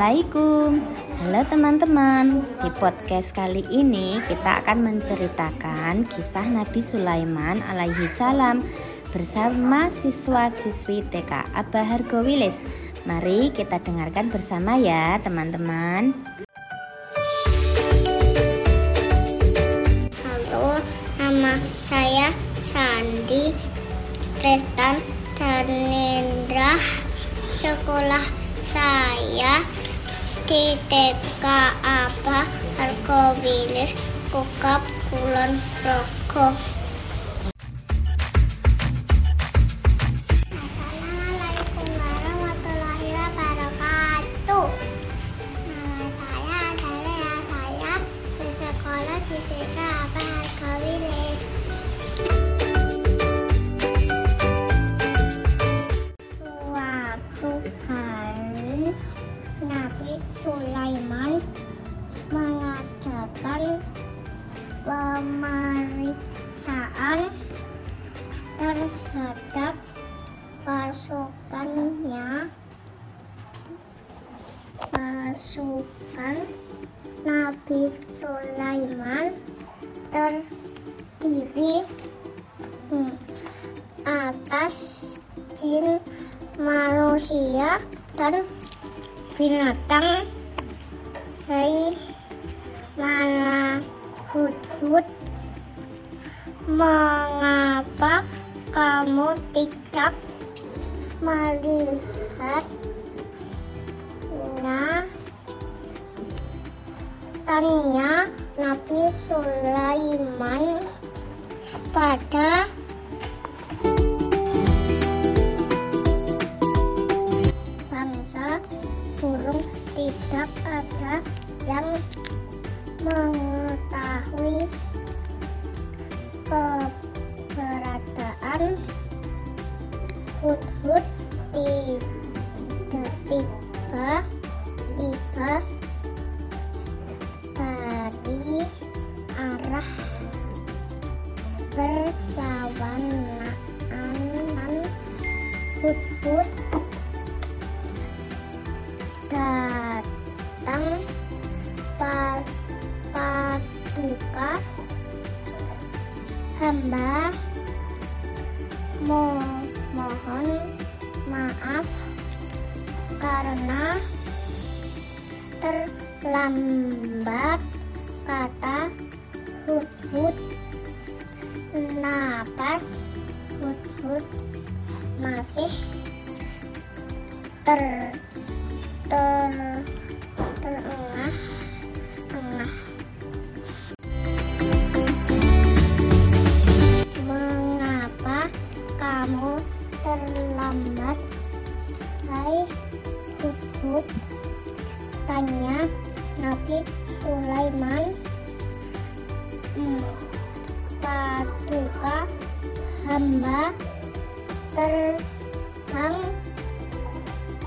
Assalamualaikum. Halo teman-teman Di podcast kali ini kita akan menceritakan kisah Nabi Sulaiman alaihi salam Bersama siswa-siswi TK Abah Hargowilis Mari kita dengarkan bersama ya teman-teman. Halo, nama saya Sandi Tristan Dhanendra. Sekolah saya di TK Abah Argowilis Kukap Kulon Progo. Nabi Sulaiman terdiri hmm, atas jin manusia dan binatang Hei mana hudhud Mengapa kamu tidak melihat? Nah, Nabi Sulaiman kepada bangsa burung tidak ada yang mengetahui keberadaan hudhud tidak berlawanan hudhud datang pa- paduka hamba mo- mohon maaf karena terlambat kata hudhud napas hudhud masih ter ter terbang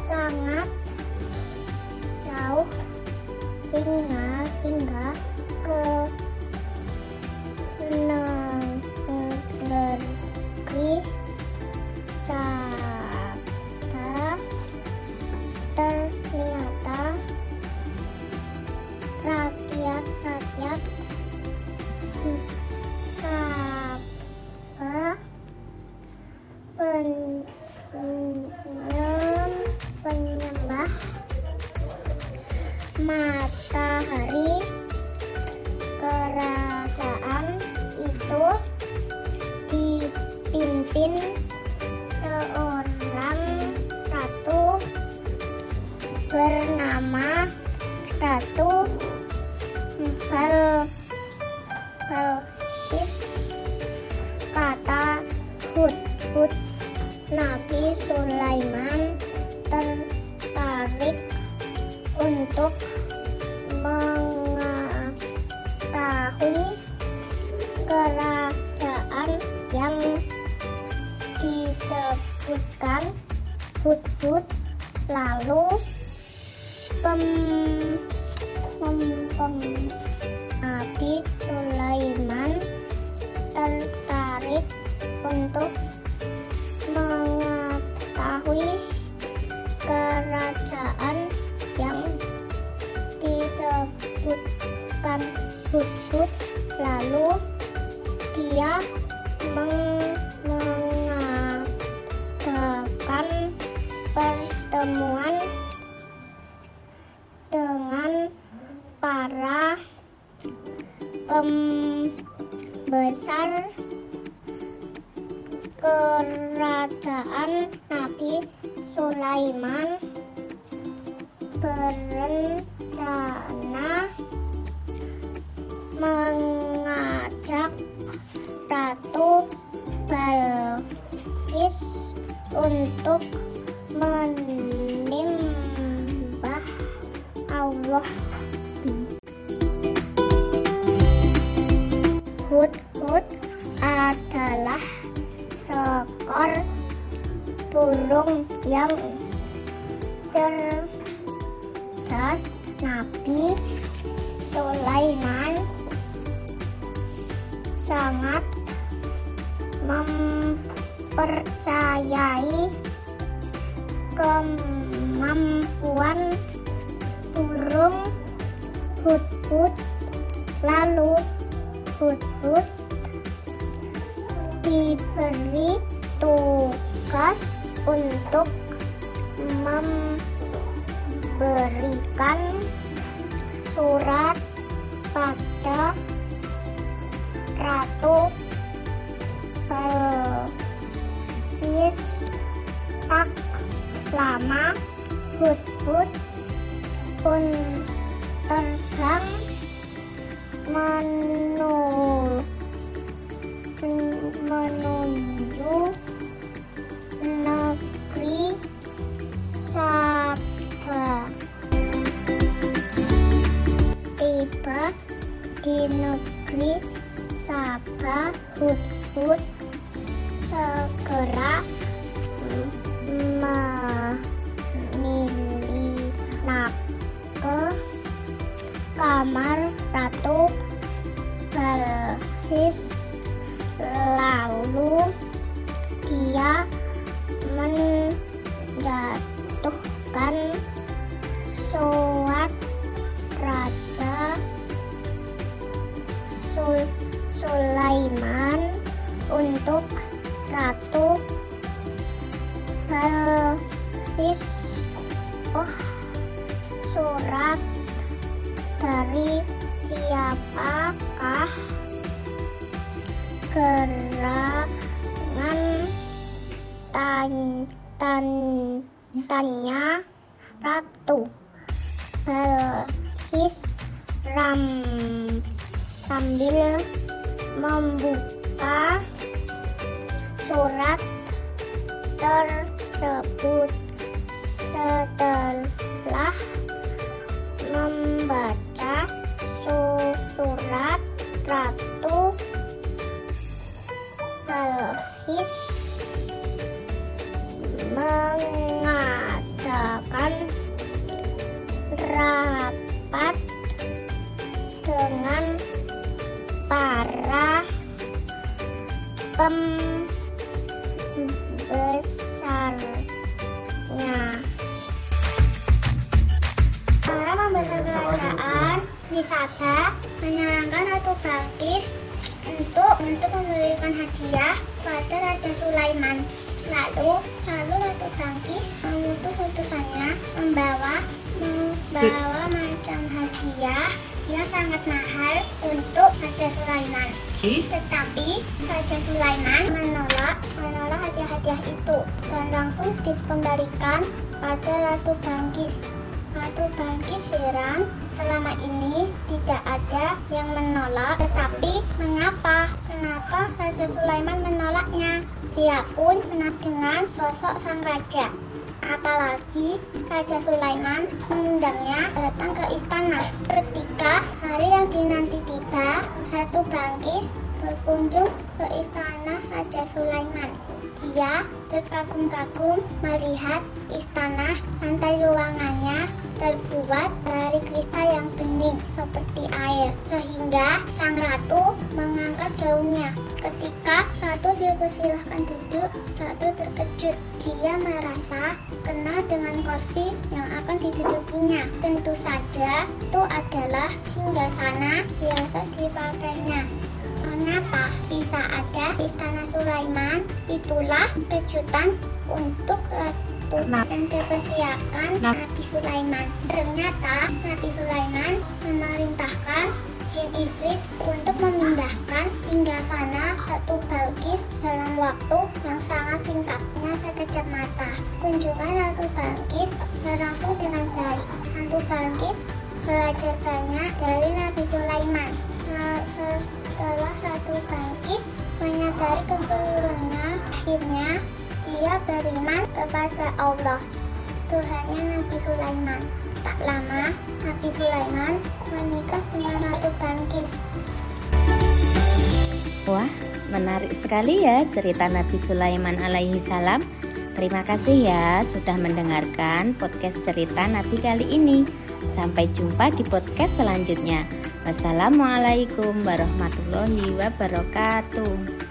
sangat jauh. Hingga hingga ke tertarik untuk mengetahui kerajaan yang disebutkan Hudhud lalu pem, pem, pem besar kerajaan Nabi Sulaiman berencana. Seekor burung yang cerdas Nabi Sulaiman sangat mempercayai kemampuan burung hud-hud lalu diberi tugas untuk memberikan surat pada Ratu Balkis tak lama hud-hud pun terbang menu- men- menuju negeri Sabah. Tiba di negeri Sabah, hud-hud segera menyelinap ke kamar Ratu Balkis lalu dia menjatuhkan suat Raja Sul Sulaiman untuk Ratu Balkis. Oh, surat dari siapakah gerangan tan tan tanya ratu. Balkis ram sambil membuka surat tersebut. Setelah membaca su- surat wisata menyarankan Ratu Balkis untuk untuk memberikan hadiah pada Raja Sulaiman. Lalu, lalu Ratu Balkis mengutus utusannya membawa membawa macam hadiah yang sangat mahal untuk Raja Sulaiman. Tetapi Raja Sulaiman menolak menolak hadiah-hadiah itu dan langsung dikembalikan pada Ratu Balkis. Ratu Balkis heran selama ini tidak ada yang menolak, tetapi mengapa? Kenapa Raja Sulaiman menolaknya? Dia pun dengan sosok sang raja. Apalagi Raja Sulaiman mengundangnya datang ke istana. Ketika hari yang dinanti tiba, Ratu Balkis berkunjung ke istana Raja Sulaiman. Dia terkagum-kagum melihat istana lantai ruangannya terbuat dari kristal yang bening seperti air sehingga sang ratu mengangkat daunnya. Ketika ratu dipersilahkan duduk, ratu terkejut. Dia merasa kenal dengan kursi yang akan didudukinya. Tentu saja itu adalah singgasana biasa dipakainya. Mengapa bisa ada istana Sulaiman? Itulah kejutan untuk Ratu yang dipersiapkan Nabi Sulaiman. Ternyata Nabi Sulaiman memerintahkan jin ifrit untuk memindahkan sana satu Balkis dalam waktu yang sangat singkatnya sekejap mata. Kunjungan Ratu Balkis berlangsung dengan baik. Ratu Balkis belajar banyak dari Nabi Sulaiman. Setelah Ratu Balkis menyadari kekeliruannya, akhirnya ia beriman kepada Allah, Tuhannya Nabi Sulaiman. Tak lama, Nabi Sulaiman menikah dengan Ratu Balkis. Wah, menarik sekali ya cerita Nabi Sulaiman alaihi salam. Terima kasih ya sudah mendengarkan podcast cerita Nabi kali ini. Sampai jumpa di podcast selanjutnya. Wassalamualaikum warahmatullahi wabarakatuh.